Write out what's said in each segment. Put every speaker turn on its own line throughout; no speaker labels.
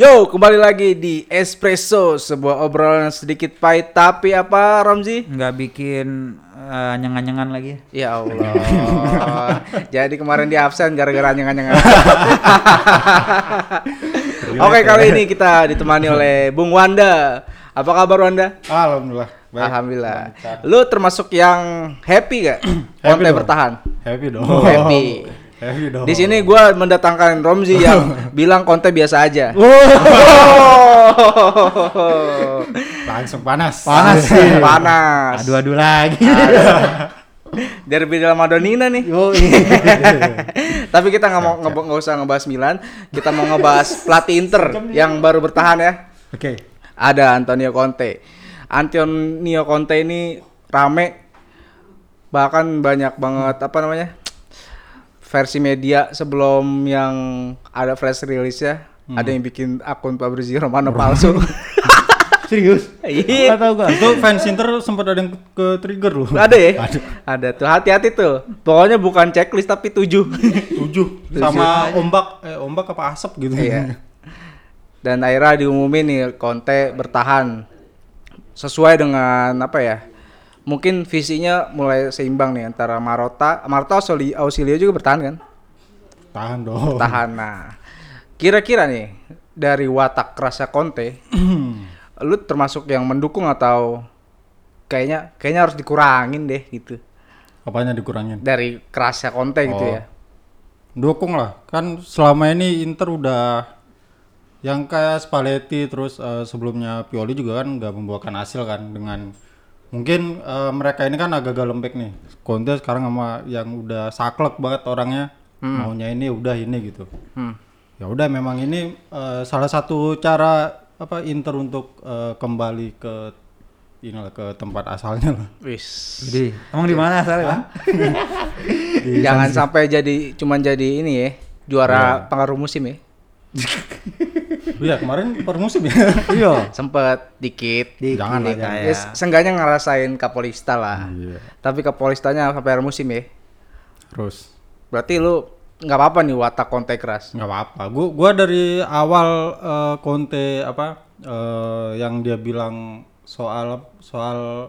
Yo, kembali lagi di Espresso, sebuah obrolan sedikit pahit tapi apa, Ramzi?
nggak bikin uh, nyengan-nyengan lagi
Ya Allah. Jadi kemarin dia absen gara-gara nyengan-nyengan. Oke, kali ini kita ditemani oleh Bung Wanda. Apa kabar Wanda?
Alhamdulillah. Baik.
Alhamdulillah. Lu termasuk yang happy gak? Konten
dong.
bertahan.
Happy dong.
Happy. Di sini gua mendatangkan Romzi yang bilang konten biasa aja.
langsung panas.
Panas sih.
Panas.
adu-adu lagi
Derby dalam Madonina nih. Tapi kita nggak mau nggak nggak usah ngebahas Milan, kita mau ngebahas pelatih Inter yang baru bertahan ya.
Oke.
Ada Antonio Conte. Antonio Conte ini rame bahkan banyak banget apa namanya versi media sebelum yang ada fresh release ya. Ada yang bikin akun Fabrizio Romano palsu.
serius
Iya.
Tahu gua
Itu fans Inter sempat ada yang ke trigger loh.
Ada ya? Ada tuh. Hati-hati tuh. Pokoknya bukan checklist tapi tujuh.
Tujuh sama ombak eh ombak apa asap gitu.
iya. Dan akhirnya diumumin nih Conte bertahan sesuai dengan apa ya? Mungkin visinya mulai seimbang nih antara Marota, Marta Ausilio, Ausilio juga bertahan kan?
Tahan dong.
Tahan. Nah, kira-kira nih dari watak kerasnya Conte, lu termasuk yang mendukung atau kayaknya kayaknya harus dikurangin deh gitu
Apanya dikurangin?
dari kerasnya Conte gitu
Oh.
ya.
Dukung lah. Kan selama ini Inter udah yang kayak Spalletti terus eh, sebelumnya Pioli juga kan nggak membuahkan hasil kan dengan mungkin eh, mereka ini kan agak lembek nih. Conte sekarang sama yang udah saklek banget orangnya maunya ini udah ini gitu.
Hmm.
Ya udah memang ini eh, salah satu cara apa Inter untuk eh, kembali ke inilah ke tempat asalnya lah.
Wis.
jadi emang di mana asalnya
Jangan sampai jadi cuman jadi ini ya juara pengaruh musim ya.
Iya kemarin per musim ya.
iya
Sempet dikit.
Jangan lah,
Dikit
jangan.
kayak-
Ya, seenggaknya ngerasain Kapolista lah.
Iya.
Tapi Kapolistanya sampai akhir musim ya.
Terus
Berarti lu nggak apa-apa nih watak kontak keras.
nggak apa-apa. Gua gua dari awal eh, Conte apa eh, yang dia bilang soal soal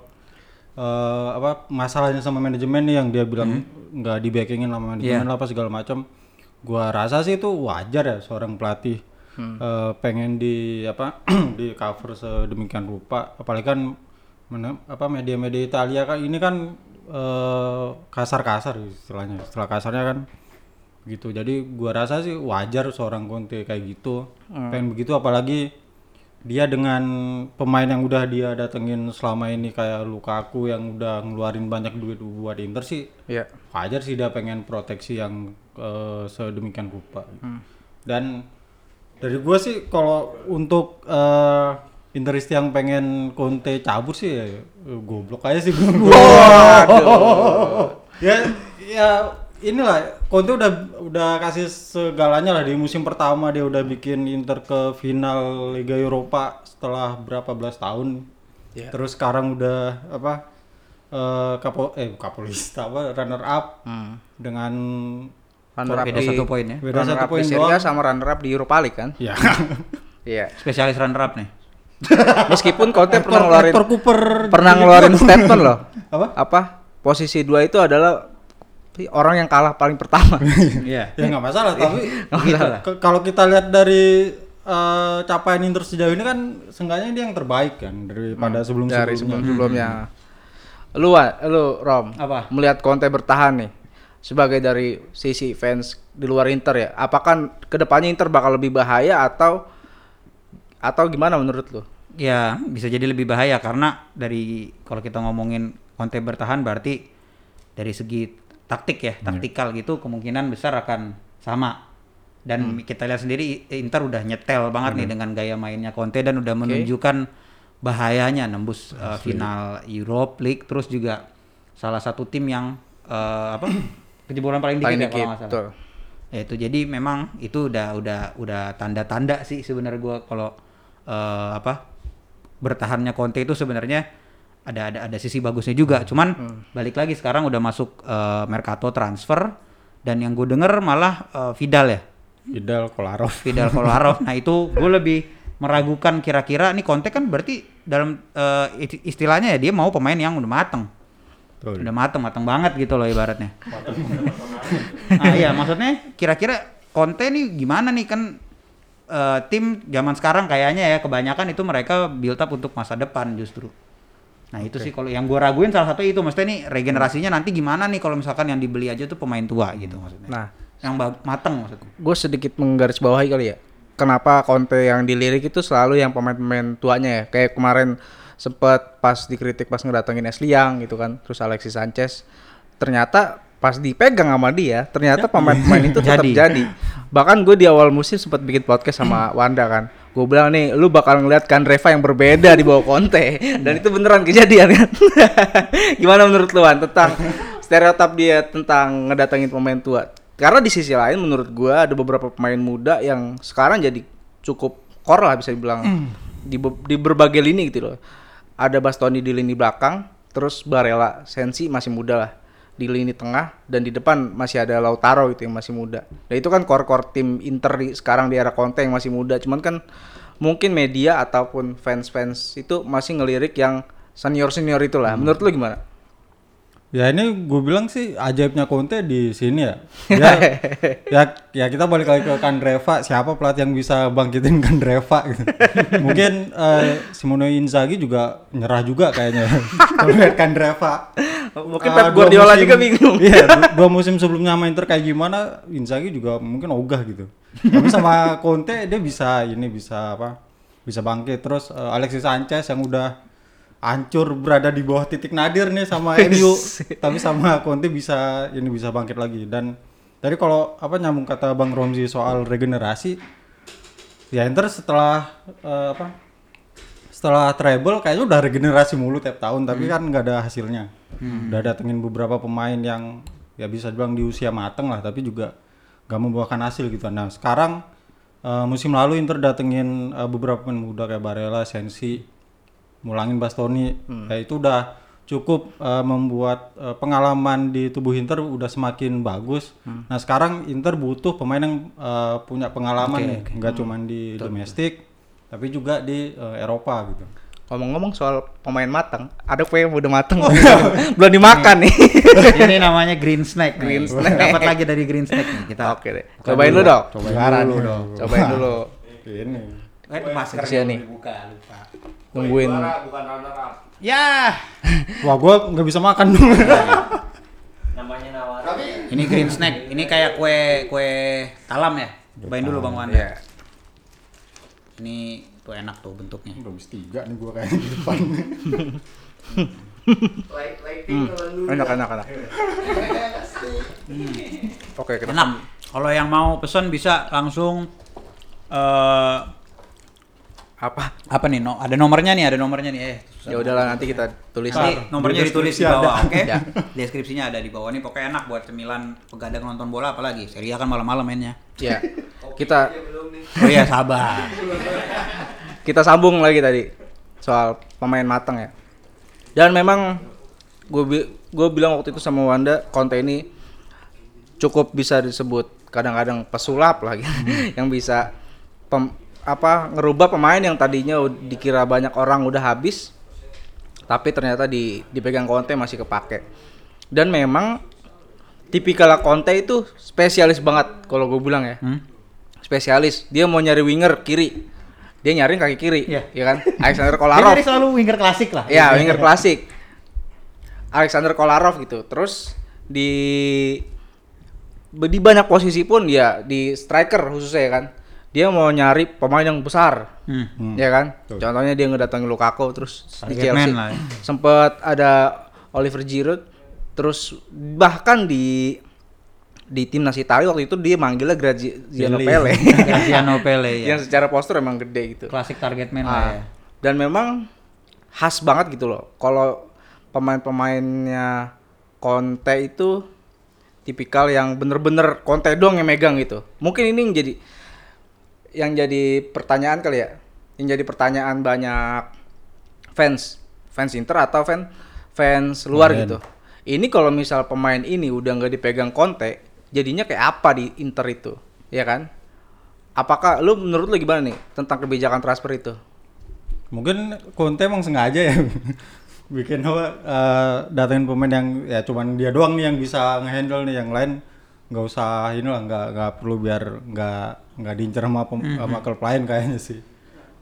eh, apa masalahnya sama manajemen nih yang dia bilang nggak di backingin sama manajemen lah apa segala macam. Gua rasa sih itu wajar ya seorang pelatih eh, pengen di apa di cover sedemikian rupa. Apalagi kan mana- apa media-media Italia kan ini kan eh, kasar-kasar istilahnya. Istilah kasarnya kan gitu jadi gua rasa sih wajar seorang Conte kayak gitu pengen begitu apalagi dia dengan pemain yang udah dia datengin selama ini kayak Lukaku yang udah ngeluarin banyak duit buat Inter sih
Iya.
wajar sih dia pengen proteksi yang eh, sedemikian rupa dan dari gua sih kalau untuk eh, Interisti yang pengen Conte cabut sih ya, eh, goblok aja sih ya ya inilah Conte udah udah kasih segalanya lah di musim pertama dia udah bikin Inter ke final Liga Eropa setelah berapa belas tahun
Iya.
terus sekarang udah apa eh kapo eh kapolista apa runner up
Hmm.
dengan
Runner up
beda
di
satu poin ya
beda
runner
satu
up di
poin
Serie A
doang
sama runner up di Europa League kan?
ya
Iya.
spesialis runner up nih
Meskipun Conte pernah ngeluarin
Hector Cooper
pernah ngeluarin statement loh.
apa
Apa? Posisi dua itu adalah orang yang kalah paling pertama.
iya
ya nggak masalah tapi
Gitu lah.
Ke- kalau kita lihat dari eh, capaian Inter sejauh ini kan seenggaknya dia yang terbaik kan daripada sebelum
Hmm. dari
sebelumnya
sebelum-sebelumnya. Lu, lu Rom,
Apa?
melihat Conte bertahan nih sebagai dari sisi fans di luar Inter ya. Apakah ke depannya Inter bakal lebih bahaya atau atau gimana menurut lu?
ya bisa jadi lebih bahaya karena dari kalau kita ngomongin Conte bertahan berarti dari segi taktik ya taktikal gitu kemungkinan besar akan sama. Dan kita lihat sendiri Inter udah nyetel banget nih dengan gaya mainnya Conte dan udah menunjukkan bahayanya nembus uh, final Europe League terus juga salah satu tim yang uh, apa kejebolan paling dikit
Paling
ya
dikit,
kalau salah.
betul.
Ya, itu jadi memang itu udah udah udah tanda-tanda sih sebenarnya gua kalau eh, apa bertahannya Conte itu sebenarnya ada ada ada sisi bagusnya juga. Cuman balik lagi sekarang udah masuk eh, mercato transfer dan yang gue denger malah eh, Vidal ya
Idal Kolarov.
Vidal Kolarov. Nah itu gue lebih meragukan kira-kira nih Conte kan berarti dalam isti- istilahnya ya dia mau pemain yang udah mateng.
Betul.
Udah mateng, mateng banget gitu loh ibaratnya. nah iya maksudnya kira-kira Conte nih gimana nih kan eh, tim zaman sekarang kayaknya ya kebanyakan itu mereka build up untuk masa depan justru. Nah itu sih kalau yang gue raguin salah satu itu maksudnya nih regenerasinya nanti gimana nih kalau misalkan yang dibeli aja tuh pemain tua gitu maksudnya.
Nah,
yang mateng maksudnya.
gue sedikit menggarisbawahi kali ya. Kenapa Conte yang dilirik itu selalu yang pemain-pemain tuanya ya. Kayak kemarin sempat pas dikritik pas ngedatengin Ashley Young gitu kan, terus Alexis Sanchez. Ternyata pas dipegang sama dia, ternyata pemain-pemain itu tetap
Jadi.
jadi. Bahkan gue di awal musim sempat bikin podcast sama Wanda kan. Gue bilang nih, lu bakal ngeliat kan Reva yang berbeda di bawah Conte. Dan itu beneran kejadian kan. Gimana menurut lu Wan tentang stereotip dia tentang ngedatengin pemain tua? Karena di sisi lain menurut gua ada beberapa pemain muda yang sekarang jadi cukup core lah bisa dibilang di, be- di berbagai lini gitu loh. Ada Bastoni di lini belakang, terus Barella, Sensi masih muda lah di lini tengah dan di depan masih ada Lautaro gitu yang masih muda. Dan itu kan core-core tim Inter di, sekarang di era Conte yang masih muda. Cuman kan mungkin media ataupun fans-fans itu masih ngelirik yang senior-senior itulah. Menurut lu gimana?
Ya ini gue bilang sih ajaibnya Conte di sini ya. Ya, ya, ya kita balik lagi ke Kandreva. Siapa pelatih yang bisa bangkitin Kandreva gitu. Mungkin eh, Simone Inzaghi juga nyerah juga kayaknya. Kalau lihat Kandreva.
Mungkin
Ah,
Pep Guardiola
musim-
juga bingung.
Iya, du- dua musim sebelumnya sama Inter kayak gimana, Inzaghi juga mungkin ogah gitu. Tapi sama Conte dia bisa ini bisa apa? Bisa bangkit. Terus eh, Alexis Sanchez yang udah hancur berada di bawah titik nadir nih sama MU, tapi sama Conte bisa ini bisa bangkit lagi. Dan tadi kalau apa nyambung kata Bang Romzi soal regenerasi, ya Inter setelah eh, apa? setelah treble kayaknya udah regenerasi mulu tiap tahun tapi kan nggak ada hasilnya. Udah datengin beberapa pemain yang ya bisa dibilang di usia mateng lah tapi juga nggak membuahkan hasil gitu. Nah sekarang eh, musim lalu Inter datengin eh, beberapa pemain muda kayak Barella, Sensi mulangin Bastoni ya itu udah cukup eh, membuat eh, pengalaman di tubuh Inter udah semakin bagus nah sekarang Inter butuh pemain yang eh, punya pengalaman nih nggak cuman di domestik tapi juga di eh, Eropa gitu.
Ngomong-ngomong soal pemain matang, ada kue yang udah matang belum dimakan nih.
Ini namanya green snack.
Green
nih.
snack.
Dapat lagi dari green snack nih kita.
Oke deh. Cobain dulu dong.
Cobain dulu dong.
Cobain dulu.
Ini.
Eh, masker
Kasihan nih.
Buka, lupa.
Nungguin.
Ya.
Wah, gua nggak bisa makan dong.
Ini green snack. Ini kayak kue kue talam ya. Cobain dulu Bang Wanda.
Iya.
Ini tuh enak tuh bentuknya.
Udah habis tiga nih gua kayak di depan.
Enak enak enak. Oke, kita
Enak. Kalau yang mau pesan bisa langsung eh
apa?
apa nih? No, ada nomornya nih, ada nomornya nih. Eh,
Ya udahlah nanti kita tulis
Nanti nomornya
Di
ditulis di bawah, oke?
Ya.
Deskripsinya ada di bawah. Ini pokoknya enak buat cemilan pegadang nonton bola apalagi. Serie A kan malam-malam mainnya.
Ya. Kita
Oh iya, sabar.
kita sambung lagi tadi soal pemain matang ya. Dan memang gue gue bilang waktu itu sama Wanda Conte ini cukup bisa disebut kadang-kadang pesulap lagi yang bisa pem- apa ngerubah pemain yang tadinya dikira banyak orang udah habis tapi ternyata di dipegang Conte masih kepake. Dan memang tipikal Conte itu spesialis banget kalau gue bilang ya.
Hmm?
Spesialis. Dia mau nyari winger kiri. Dia nyari kaki kiri,
Iya.
ya kan? Alexander
Dia
Kolarov.
dari selalu winger klasik lah.
Ya, winger klasik. Alexander Kolarov gitu. Terus di di banyak posisi pun ya di striker khususnya ya kan. Dia mau nyari pemain yang besar.
Hmm.
Ya kan?
Betul.
Contohnya dia ngedatengin Lukaku terus di
Target
Chelsea.
lah ya.
Sempet ada Oliver Giroud terus bahkan di di timnas Italia waktu itu dia manggilnya Graziano
Pele.
Pele.
Graziano Pele ya.
yang secara postur emang gede gitu.
Klasik target man lah
Ah,
ya.
Dan memang khas banget gitu loh. Kalau pemain-pemainnya Conte itu tipikal yang bener-bener Conte doang yang megang gitu. Mungkin ini yang jadi yang jadi pertanyaan kali ya. Yang jadi pertanyaan banyak fans, fans Inter atau fan fans luar
Pemain.
gitu. Ini kalau misal pemain ini udah nggak dipegang Conte, jadinya kayak apa di Inter itu, ya kan? apakah lu menurut lu gimana nih tentang kebijakan transfer itu?
Mungkin Conte emang sengaja ya bikin apa eh, datengin pemain yang ya cuman dia doang nih yang bisa ngehandle nih yang lain nggak usah ini lah nggak nggak perlu biar nggak nggak diincar sama pem- sama klub lain kayaknya sih.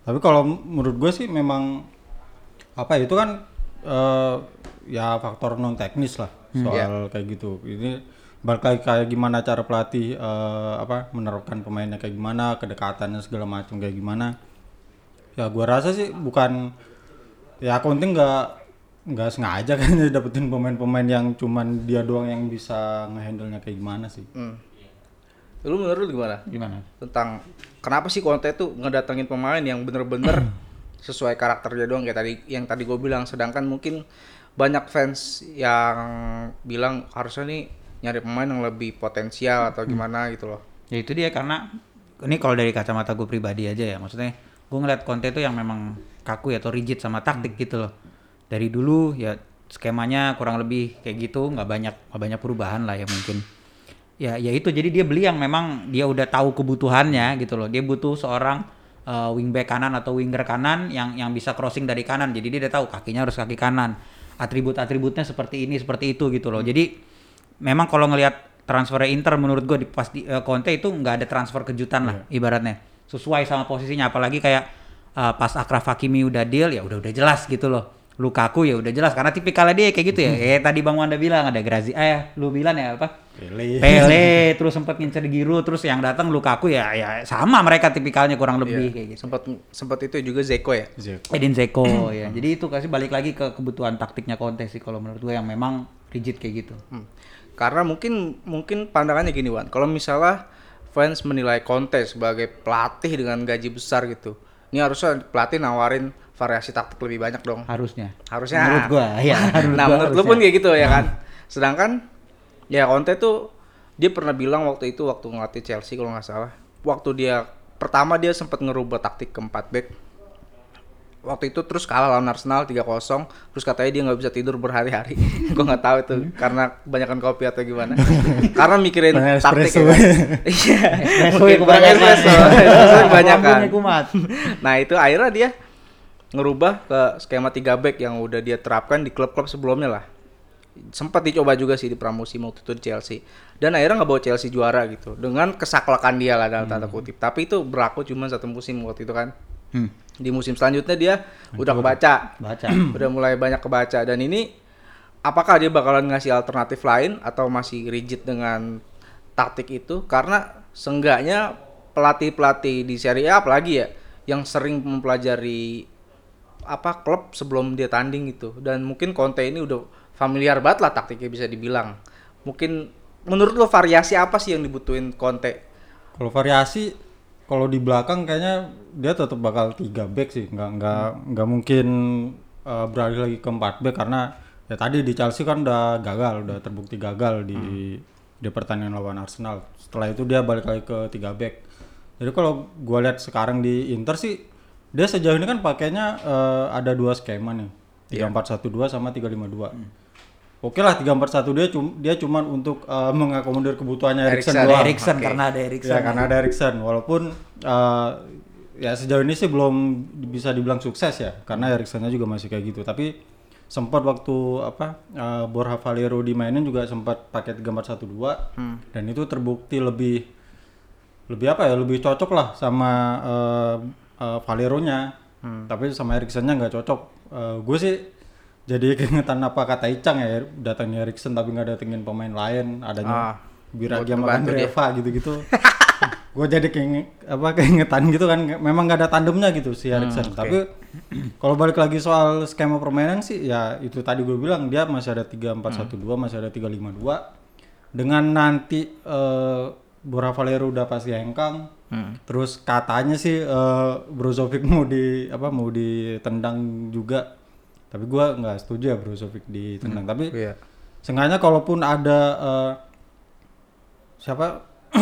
Tapi kalau menurut gue sih memang apa ya, itu kan eh, ya faktor non teknis lah soal kayak gitu. Ini balik lagi kayak gimana cara pelatih eh, apa menerapkan pemainnya kayak gimana, kedekatannya segala macam kayak gimana. Ya gua rasa sih bukan ya Conte nggak nggak sengaja kan dapetin pemain-pemain yang cuman dia doang yang bisa ngehandle-nya kayak gimana sih.
Hmm. Lu menurut lu gimana?
Gimana?
Tentang kenapa sih Conte tuh ngedatengin pemain yang bener-bener sesuai karakternya doang kayak tadi yang tadi gue bilang sedangkan mungkin banyak fans yang bilang harusnya nih nyari pemain yang lebih potensial atau gimana gitu loh.
Ya itu dia karena ini kalau dari kacamata gue pribadi aja ya, maksudnya gue ngeliat Conte itu yang memang kaku ya atau rigid sama taktik gitu loh. Dari dulu ya skemanya kurang lebih kayak gitu, nggak banyak nggak banyak perubahan lah ya mungkin. Ya ya itu jadi dia beli yang memang dia udah tahu kebutuhannya gitu loh. Dia butuh seorang uh, wingback kanan atau winger kanan yang yang bisa crossing dari kanan. Jadi dia udah tahu kakinya harus kaki kanan. Atribut-atributnya seperti ini, seperti itu gitu loh. Jadi memang kalau ngelihat transfer Inter menurut gue di pas di eh, Conte itu nggak ada transfer kejutan lah ibaratnya sesuai sama posisinya apalagi kayak eh, pas Akraf Hakimi udah deal ya udah udah jelas gitu loh Lukaku ya udah jelas. Karena tipikalnya dia kayak gitu ya. Eh tadi Bang Wanda bilang ada Grazi eh lu bilang ya apa?
Pele.
Pele terus sempat ngincer Giroud terus yang datang Lukaku ya ya sama mereka tipikalnya kurang lebih kayak gitu.
Sempat sempat itu juga Zeko ya.
Zeko.
Edin Zeko ya. Jadi itu kasih balik lagi ke kebutuhan taktiknya Conte sih kalau menurut gue yang memang rigid kayak gitu.
Hmm. Karena mungkin mungkin pandangannya gini Wan, kalau misalnya fans menilai Conte sebagai pelatih dengan gaji besar gitu, ini harusnya pelatih nawarin variasi taktik lebih banyak dong.
harusnya
Harusnya.
menurut gua ya menurut
nah
gua
menurut lu pun kayak gitu ya kan. Sedangkan ya Conte tuh dia pernah bilang waktu itu waktu ngelatih Chelsea kalau nggak salah, waktu dia pertama dia sempat ngerubah taktik ke 4 back. Waktu itu terus kalah lawan Arsenal 3-0, terus katanya dia nggak bisa tidur berhari-hari. Gua nggak tahu itu karena kebanyakan kopi atau gimana. karena mikirin taktik ya. kan. Iya. Mungkin
ya
banyak
kebanyakan.
kebanyakan. Nah itu akhirnya dia ngerubah ke skema 3 back yang udah dia terapkan di klub-klub sebelumnya lah. Sempat dicoba juga sih di pramusim waktu itu di Chelsea. Dan akhirnya nggak bawa Chelsea juara gitu. Dengan kesaklakan dia lah dalam tanda kutip. Tapi itu berlaku cuma satu musim waktu itu kan.
Hmm.
Di musim selanjutnya dia udah kebaca.
baca
udah mulai banyak kebaca. Dan ini apakah dia bakalan ngasih alternatif lain atau masih rigid dengan taktik itu? Karena seenggaknya pelatih-pelatih di Serie A apalagi ya yang sering mempelajari apa klub sebelum dia tanding gitu. Dan mungkin Conte ini udah familiar banget lah taktiknya bisa dibilang. Mungkin menurut lo variasi apa sih yang dibutuhin Conte?
Kalau variasi, kalau di belakang kayaknya dia tetap bakal tiga back sih, nggak nggak nggak mungkin uh, beralih lagi ke empat back karena ya tadi di Chelsea kan udah gagal, udah terbukti gagal di di pertandingan lawan Arsenal. Setelah itu dia balik lagi ke tiga back. Jadi kalau gua lihat sekarang di Inter sih dia sejauh ini kan pakainya uh, ada dua skema nih, tiga empat satu dua sama tiga lima dua. Oke lah 341 dia cum dia cuman untuk uh, mengakomodir kebutuhannya Erikson doang.
Erikson
Oke.
karena ada Erikson.
Ya karena ada Erikson. Walaupun uh, ya sejauh ini sih belum bisa dibilang sukses ya karena Eriksonnya juga masih kayak gitu. Tapi sempat waktu apa uh, Borja Valero dimainin juga sempat pakai 3412 dan itu terbukti lebih lebih apa ya lebih cocok lah sama uh, uh, Valero-nya. Tapi sama Eriksonnya nggak cocok. Uh, gue sih jadi keingetan apa kata Icang ya datangnya Erikson tapi nggak datengin pemain lain
Ah,
adanya Biragi
buat
sama. Andreva gitu-gitu. Gue jadi keinget apa keingetan gitu kan. Memang nggak ada tandemnya gitu si
Hmm,
Erikson tapi kalau balik lagi soal skema permainan sih ya itu tadi gue bilang dia masih ada 3412
Hmm.
masih ada 352 dengan nanti eh Bora Valero udah pasti hengkang
Hmm.
terus katanya sih eh Brozovic mau di apa mau ditendang juga tapi gua nggak setuju ya Brozovic ditendang tapi
Iya.
Seenggaknya kalaupun ada eh, siapa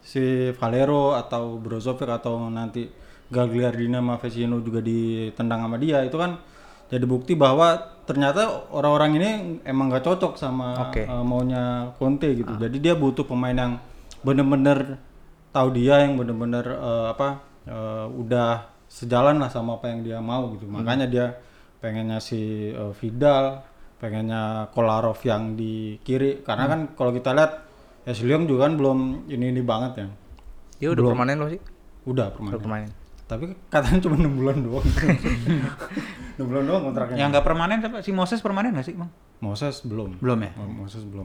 si Valero atau Brozovic atau nanti Gagliardini sama Vecino juga ditendang sama dia itu kan jadi bukti bahwa ternyata orang-orang ini emang gak cocok sama
Oke.
eh, maunya Conte gitu. Jadi dia butuh pemain yang bener-bener tahu dia yang bener-bener eh, apa eh, udah sejalan lah sama apa yang dia mau gitu makanya dia pengennya si eh, Vidal pengennya Kolarov yang di kiri karena kan kalau kita lihat Young juga kan belum ini ini banget ya
Dia udah permanen loh sih.
udah
Udah
permanen
permanen.
tapi katanya cuma enam bulan doang enam bulan doang kontraknya
Yang nggak permanen siapa? Si Moses permanen nggak sih, Bang?
Moses belum
Belum ya?
Moses belum.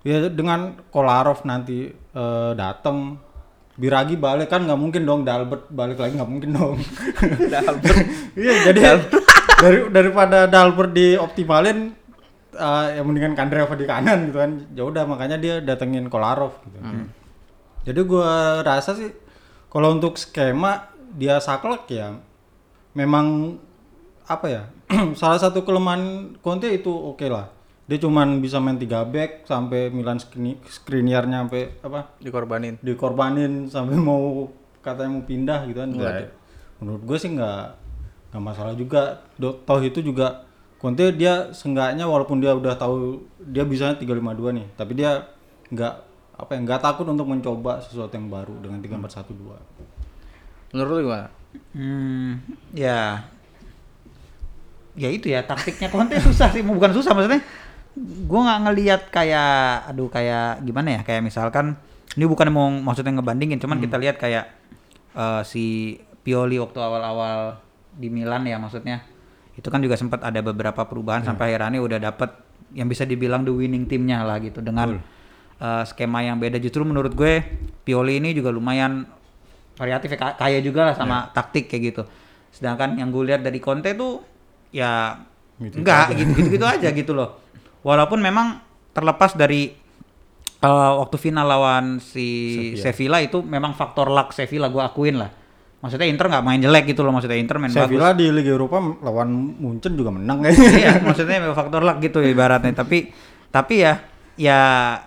Ya dengan Kolarov nanti eh, datang, Biragi balik kan nggak mungkin dong, Dalbert balik lagi nggak mungkin dong. Dalbert. Iya jadi dari daripada Dalbert dioptimalin, eh, ya mendingan Kandreva di kanan gitu kan. Ya udah makanya dia datengin Kolarov gitu. Jadi gua rasa sih kalau untuk skema dia saklek ya memang apa ya salah satu kelemahan Conte itu oke lah dia cuman bisa main 3 back sampai Milan screen- Skriniarnya sampai apa?
Dikorbanin.
dikorbanin sampai mau katanya mau pindah gitu kan. Ya, menurut gue sih nggak nggak masalah juga. Toh itu juga Conte dia seenggaknya walaupun dia udah tahu dia bisa 352 nih tapi dia nggak apa ya nggak takut untuk mencoba sesuatu yang baru dengan 3412
Menurut lu gimana?
Hmm, ya, ya itu ya taktiknya Conte susah sih, bukan susah maksudnya. Gue nggak ngelihat kayak, aduh kayak gimana ya, kayak misalkan ini bukan mau maksudnya ngebandingin, cuman kita lihat kayak eh, si Pioli waktu awal-awal di Milan ya maksudnya, itu kan juga sempat ada beberapa perubahan sampai akhirnya udah dapet yang bisa dibilang the winning timnya lah gitu dengan eh, skema yang beda. Justru menurut gue Pioli ini juga lumayan variatif ya, ka- kaya juga lah sama taktik kayak gitu. Sedangkan yang gue lihat dari Conte tuh ya enggak gitu-gitu aja gitu loh. Walaupun memang terlepas dari eh, waktu final lawan si Sevilla. itu memang faktor luck Sevilla gue akuin lah. Maksudnya Inter nggak main jelek gitu loh maksudnya Inter main bagus.
Sevilla di Liga Eropa lawan Munchen juga menang kayaknya
iya, maksudnya faktor luck gitu ibaratnya. Tapi tapi ya ya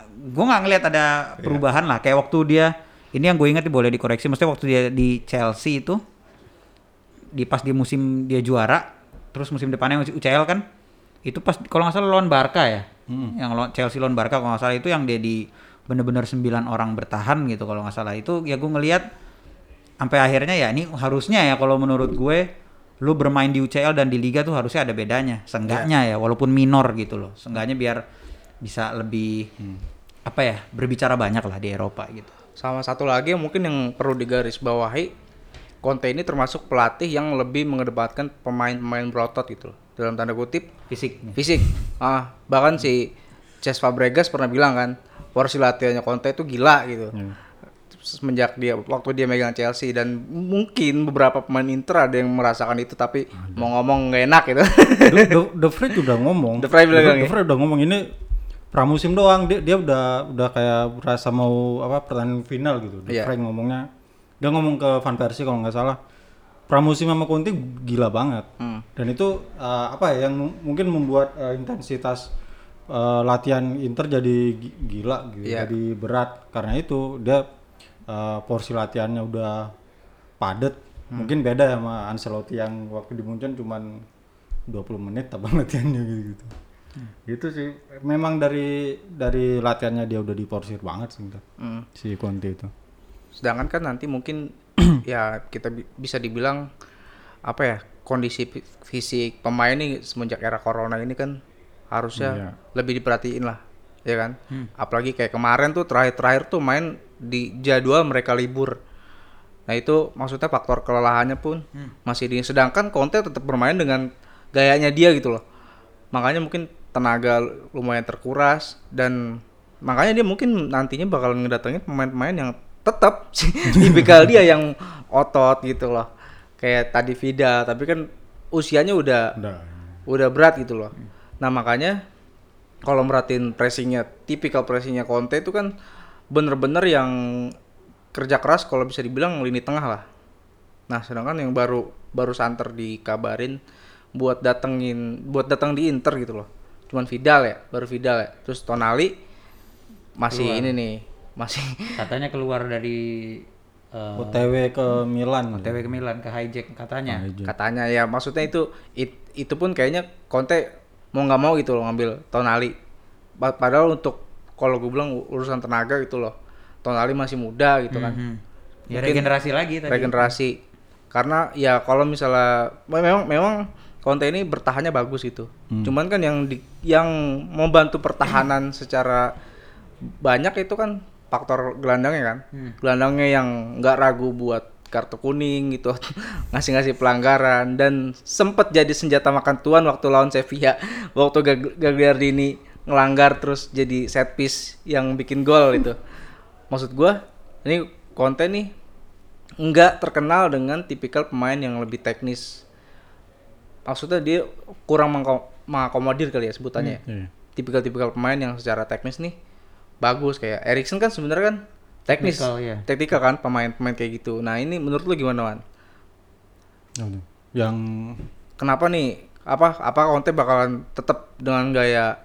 gue nggak ngelihat ada perubahan lah. Kayak waktu dia ini yang gue ingat boleh dikoreksi. Maksudnya waktu dia di Chelsea itu di pas di musim dia juara, terus musim depannya UCL kan, itu pas kalau nggak salah lawan Barca ya, yang lawan Chelsea lawan Barca kalau nggak salah. Itu yang dia di bener-bener 9 orang bertahan gitu kalau nggak salah. Itu ya gue ngelihat sampai akhirnya ya ini harusnya ya kalau menurut gue lu bermain di UCL dan di liga tuh harusnya ada bedanya. Seenggaknya ya. walaupun minor gitu loh. Seenggaknya biar bisa lebih apa ya berbicara banyak lah di Eropa gitu.
Sama satu lagi yang mungkin yang perlu digarisbawahi, Conte ini termasuk pelatih yang lebih mengedepankan pemain-pemain berotot gitu loh. Dalam tanda kutip
fisiknya
fisik. Ah, bahkan si Cesc Fabregas pernah bilang kan, porsi latihannya Conte itu gila gitu. Semenjak dia waktu dia megang Chelsea dan mungkin beberapa pemain Inter ada yang merasakan itu tapi mau ngomong nggak enak gitu.
The, Vrij udah ngomong.
The Vrij bilang
The
ya?
Vrij udah ngomong ini pramusim doang. Dia dia udah udah kayak berasa mau apa pertandingan final gitu. The
Iya.
Vrij ngomongnya. Dia ngomong ke Van Persie kalau nggak salah. Pramusim sama Conte gila banget.
Hmm.
Dan itu eh, apa ya yang mu- mungkin membuat eh, intensitas eh, latihan Inter jadi gi- gila gitu,
Iya.
jadi berat karena itu dia eh, porsi latihannya udah padat.
Hmm.
Mungkin beda sama Ancelotti yang waktu di Munchen cuman 20 menit tabang latihannya gitu gitu. Gitu sih. Memang dari dari latihannya dia udah diporsir banget sih.
Hmm.
si Conte itu.
Sedangkan kan nanti mungkin ya kita bi- bisa dibilang apa ya kondisi fi- fisik pemain ini semenjak era corona ini kan harusnya
Iya.
lebih diperhatiin lah, ya kan? Apalagi kayak kemarin tuh terakhir-terakhir tuh main di jadwal mereka libur. Nah itu maksudnya faktor kelelahannya pun masih di. Sedangkan Conte tetap bermain dengan gayanya dia gitu loh. Makanya mungkin tenaga lumayan terkuras dan makanya dia mungkin nantinya bakal ngedatengin pemain-pemain yang tetap tipikal dia yang otot gitu loh. Kayak tadi Vida, tapi kan usianya udah
Udah.
udah berat gitu loh. Nah makanya kalau merhatiin pressingnya, tipikal pressingnya Conte itu kan bener-bener yang kerja keras kalau bisa dibilang lini tengah lah. Nah sedangkan yang baru baru santer dikabarin buat datengin, buat datang di Inter gitu loh. Cuman Vidal ya, baru Vidal ya. Terus Tonali masih ini nih, masih
katanya keluar dari eh,
OTW ke Milan.
OTW ke Milan ke hijack katanya
katanya ya maksudnya itu it- itu pun kayaknya Conte mau nggak mau gitu loh ngambil Tonali Pa- padahal untuk kalau gue bilang urusan tenaga gitu loh Tonali masih muda gitu kan.
Mhm. Ya
Mungkin
regenerasi lagi tadi.
regenerasi karena ya kalau misalnya memang memang Conte ini bertahannya bagus gitu cuman kan yang di, yang membantu pertahanan secara banyak itu kan faktor gelandangnya kan. Gelandangnya yang nggak ragu buat kartu kuning gitu ngasih-ngasih pelanggaran. Dan sempet jadi senjata makan tuan waktu lawan Sevilla. Waktu Gag- Gagliardini ngelanggar terus jadi set piece yang bikin gol itu maksud gua ini Conte nih nggak terkenal dengan tipikal pemain yang lebih teknis. Maksudnya dia kurang mengakomodir kali ya sebutannya ya.
Iya.
tipikal-tipikal pemain yang secara teknis nih bagus kayak Erikson kan sebenarnya kan teknis.
Teknikal, iya.
teknikal kan pemain-pemain kayak gitu. Nah ini menurut lu gimana Wan?
Yang
kenapa nih? Apa apa Conte bakalan tetap dengan gaya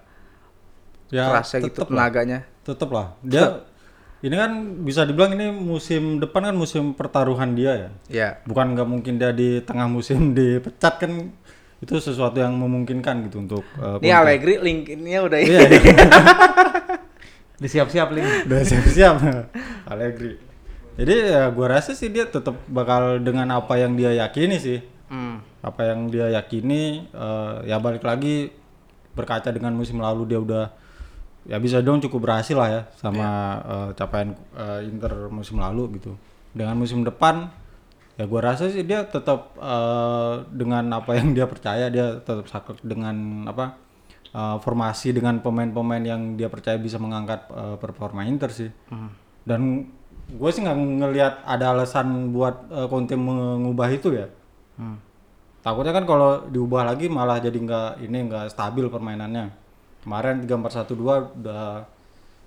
ya
kerasnya gitu
tetep lah.
tenaganya?
Tetep lah. Dia ini kan bisa dibilang ini musim depan kan musim pertaruhan dia ya.
Ya.
Bukan nggak mungkin dia di tengah musim dipecat kan itu sesuatu yang memungkinkan gitu untuk uh,
ini. Allegri LinkedIn-nya udah
iya iya.
Disiap-siap Lin.
udah siap-siap. Allegri. Jadi ya gua rasa sih dia tetap bakal dengan apa yang dia yakini sih.
Hmm.
apa yang dia yakini eh, ya balik lagi berkaca dengan musim lalu dia udah ya bisa dong cukup berhasil lah ya sama eh, capaian eh, Inter musim lalu gitu. Dengan musim depan ya gua rasa sih dia tetap eh, dengan apa yang dia percaya dia tetap saklek dengan apa eh, formasi dengan pemain-pemain yang dia percaya bisa mengangkat eh, performa Inter sih dan gue sih nggak ngelihat ada alasan buat eh, Conte mengubah itu ya
Hmm.
Takutnya kan kalau diubah lagi malah jadi nggak ini nggak stabil permainannya. Kemarin 3-4-1-2 udah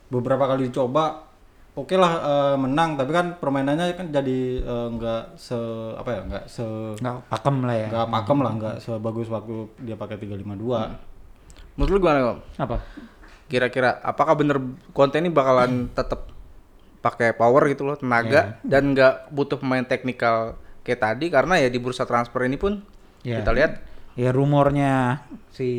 beberapa kali dicoba oke lah eh, menang tapi kan permainannya kan jadi nggak se apa ya nggak se
Nggak pakem lah ya.
nggak pakem lah nggak sebagus waktu dia pakai 352.
Menurut lu gimana Kom?
Apa?
kira-kira apakah bener Conte ini bakalan tetap pakai power gitu loh tenaga dan nggak butuh pemain teknikal kayak tadi karena ya di bursa transfer ini pun
Iya.
kita lihat
Ya rumornya si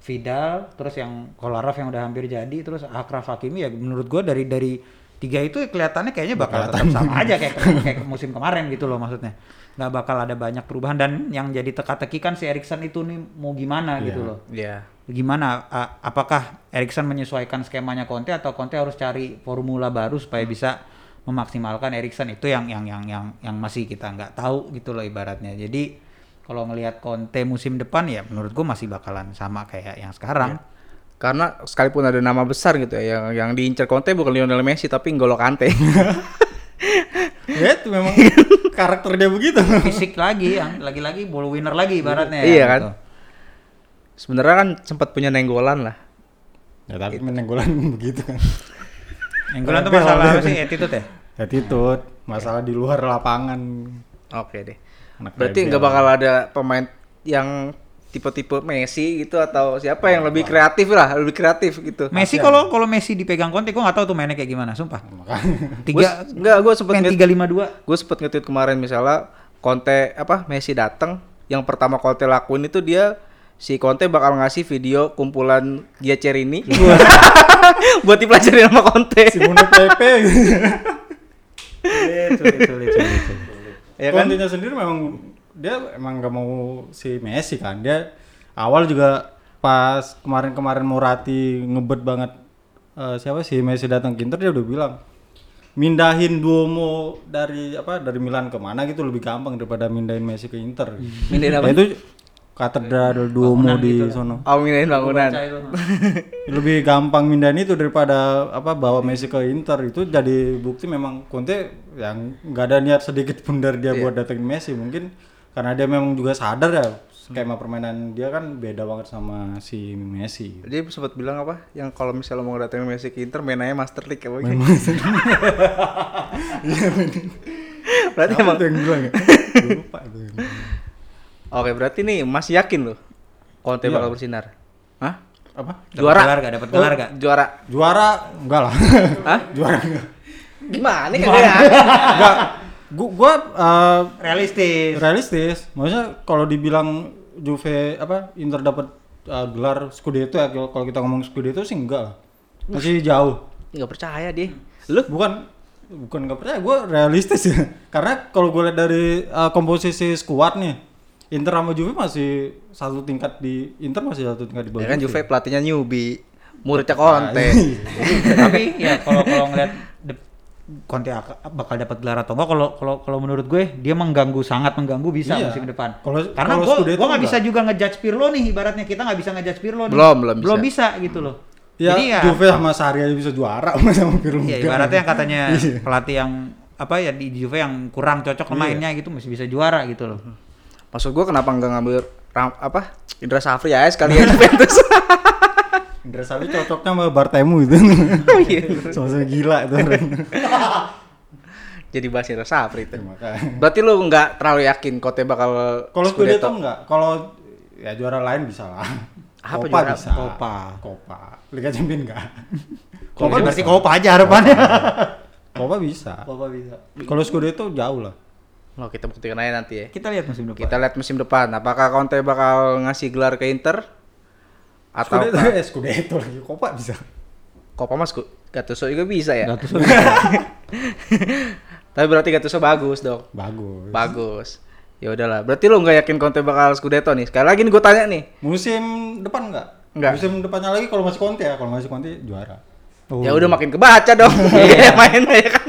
Vidal, terus yang Kolarov yang udah hampir jadi, terus Akraf Hakimi ya menurut gua dari dari tiga itu kelihatannya kayaknya bakal tetap sama aja kayak kayak musim kemarin gitu loh maksudnya. Nggak bakal ada banyak perubahan dan yang jadi teka-teki kan si Erikson itu nih mau gimana gitu loh.
ya
Gimana apakah Erikson menyesuaikan skemanya Conte atau Conte harus cari formula baru supaya bisa memaksimalkan Erikson itu yang yang yang yang yang masih kita nggak tahu gitu loh ibaratnya. Jadi kalau ngelihat Conte musim depan ya menurut gua masih bakalan sama kayak yang sekarang.
Karena sekalipun ada nama besar gitu ya yang yang diincar Conte bukan Lionel Messi tapi N'Golo Kante
ya itu memang karakter dia begitu.
Fisik lagi yang lagi-lagi ball winner lagi ibaratnya.
Iya kan?
gitu.
sebenarnya kan sempat punya nenggolan lah
ya tapi menenggolan begitu kan.
Gue tuh masalah apa sih attitude ya?
Attitude, masalah di luar lapangan.
oke deh
Anak
berarti nggak bakal ada pemain yang tipe-tipe Messi gitu atau siapa yang lebih kreatif lah lebih kreatif gitu
Messi kalau kalau Messi dipegang Conte gua nggak tahu tuh mainnya kayak gimana, sumpah.
Makanya.
Tiga
Enggak, gue sempet
main tiga lima dua.
gue sempet nge-tweet kemarin misalnya Conte apa Messi datang yang pertama Conte lakuin itu dia si Conte bakal ngasih video kumpulan Giacerini buat, buat dipelajari sama Conte
Simone Pepe.
Sulit, sulit, sulit, sulit.
ya kan
Conte-nya sendiri memang dia emang nggak mau si Messi kan. Dia awal juga pas kemarin-kemarin Morati ngebet banget eh, siapa sih Messi datang ke Inter dia udah bilang mindahin Duomo dari apa dari Milan ke mana gitu lebih gampang daripada mindahin Messi ke Inter.
Mindahin apa?
Nah, itu katedral Duomo di sono.
oh mindahin bangunan
lebih gampang mindahin itu daripada apa bawa Messi ke Inter itu jadi bukti memang Conte yang nggak ada niat sedikit pun dari dia buat datengin Messi mungkin karena dia memang juga sadar ya skema permainan dia kan beda banget sama si Messi.
Dia sempat bilang apa? Yang kalau misalnya mau datengin Messi ke Inter main aja Master League apa gitu. berarti
Siapa
emang
tuh yang bilang ya? Lupa tuh.
oke berarti nih masih yakin loh Conte
Iya.
bakal bersinar? Hah?
apa?
Juara?
gelar gak? Dapat gelar gak?
juara.
Juara? Enggak lah.
Hah?
juara enggak
gimana ya
enggak gua, gua eh,
Realistis.
realistis maksudnya kalau dibilang Juve apa Inter dapat uh, gelar Scudetto ya kalau kita ngomong Scudetto sih enggak lah masih jauh
nggak percaya dia. Lu?
bukan bukan nggak percaya gue realistis ya karena kalau gue lihat dari uh, komposisi skuad nih Inter sama Juve masih satu tingkat di Inter masih satu tingkat di bawah
Ya kan Juve pelatihnya newbie, muridnya
Ah,
Conte.
iya.
Tapi ya kalau kalau ngeliat Conte ak- bakal dapat gelar atau enggak kalau kalau kalau menurut gue dia mengganggu sangat mengganggu bisa
Iya.
musim depan.
Kalau-
Karena
kalau
gue gua nggak
enggak.
bisa juga ngejudge Pirlo nih ibaratnya kita nggak bisa ngejudge Pirlo nih.
Belum, belum bisa.
Belum bisa gitu loh.
ya,
Jadi ya
Juve sama Sarri aja bisa juara sama Pirlo
ya
enggak.
ibaratnya yang katanya
Iya.
pelatih yang apa ya di Juve yang kurang cocok
Iya.
mainnya gitu masih bisa juara gitu loh.
Maksud gua kenapa nggak ngambil Ram- apa? Indra Safri ya sekalian Juventus.
Indra Safri cocoknya sama Bartemu itu
Oh iya.
sama-sama gila itu
Jadi bahas Indra Safri itu.
Makanya.
Berarti lu nggak terlalu yakin Conte bakal
kalau Scudetto enggak kalau ya juara lain bisa lah
Apa
Copa
juara?
bisa
Copa.
Copa Liga Champions enggak
Copa
Copa
berarti
bisa.
Copa aja harapannya.
Copa bisa
Copa bisa.
kalau Scudetto jauh lah
Oh, kita buktikan aja nanti ya.
Kita lihat musim depan.
Kita lihat musim depan apakah Conte bakal ngasih gelar ke Inter atau
Scudetto eh Scudetto lagi Copa bisa
Copa Mas Gattuso juga bisa ya.
Gattuso
Tapi berarti Gattuso bagus dong.
bagus
Bagus. Ya udahlah. Berarti lu nggak yakin Conte bakal Scudetto nih? Sekali lagi nih gue tanya nih.
musim depan enggak
Enggak.
musim depannya lagi kalau masih Conte ya kalau masih Conte juara
Oh.
Ya udah makin kebaca dong.
Iya.
main ya kan.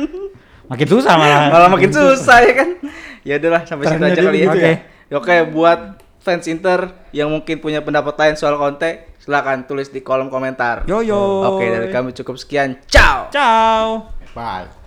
Makin susah malah.
Malah makin susah ya kan. Ya udahlah sampai situ
Trennya
aja kali ya. Oke.
ya.
Oke, buat fans Inter yang mungkin punya pendapat lain soal Conte, silakan tulis di kolom komentar.
Yo yo.
Oke, dari kami cukup sekian. Ciao.
Ciao.
bye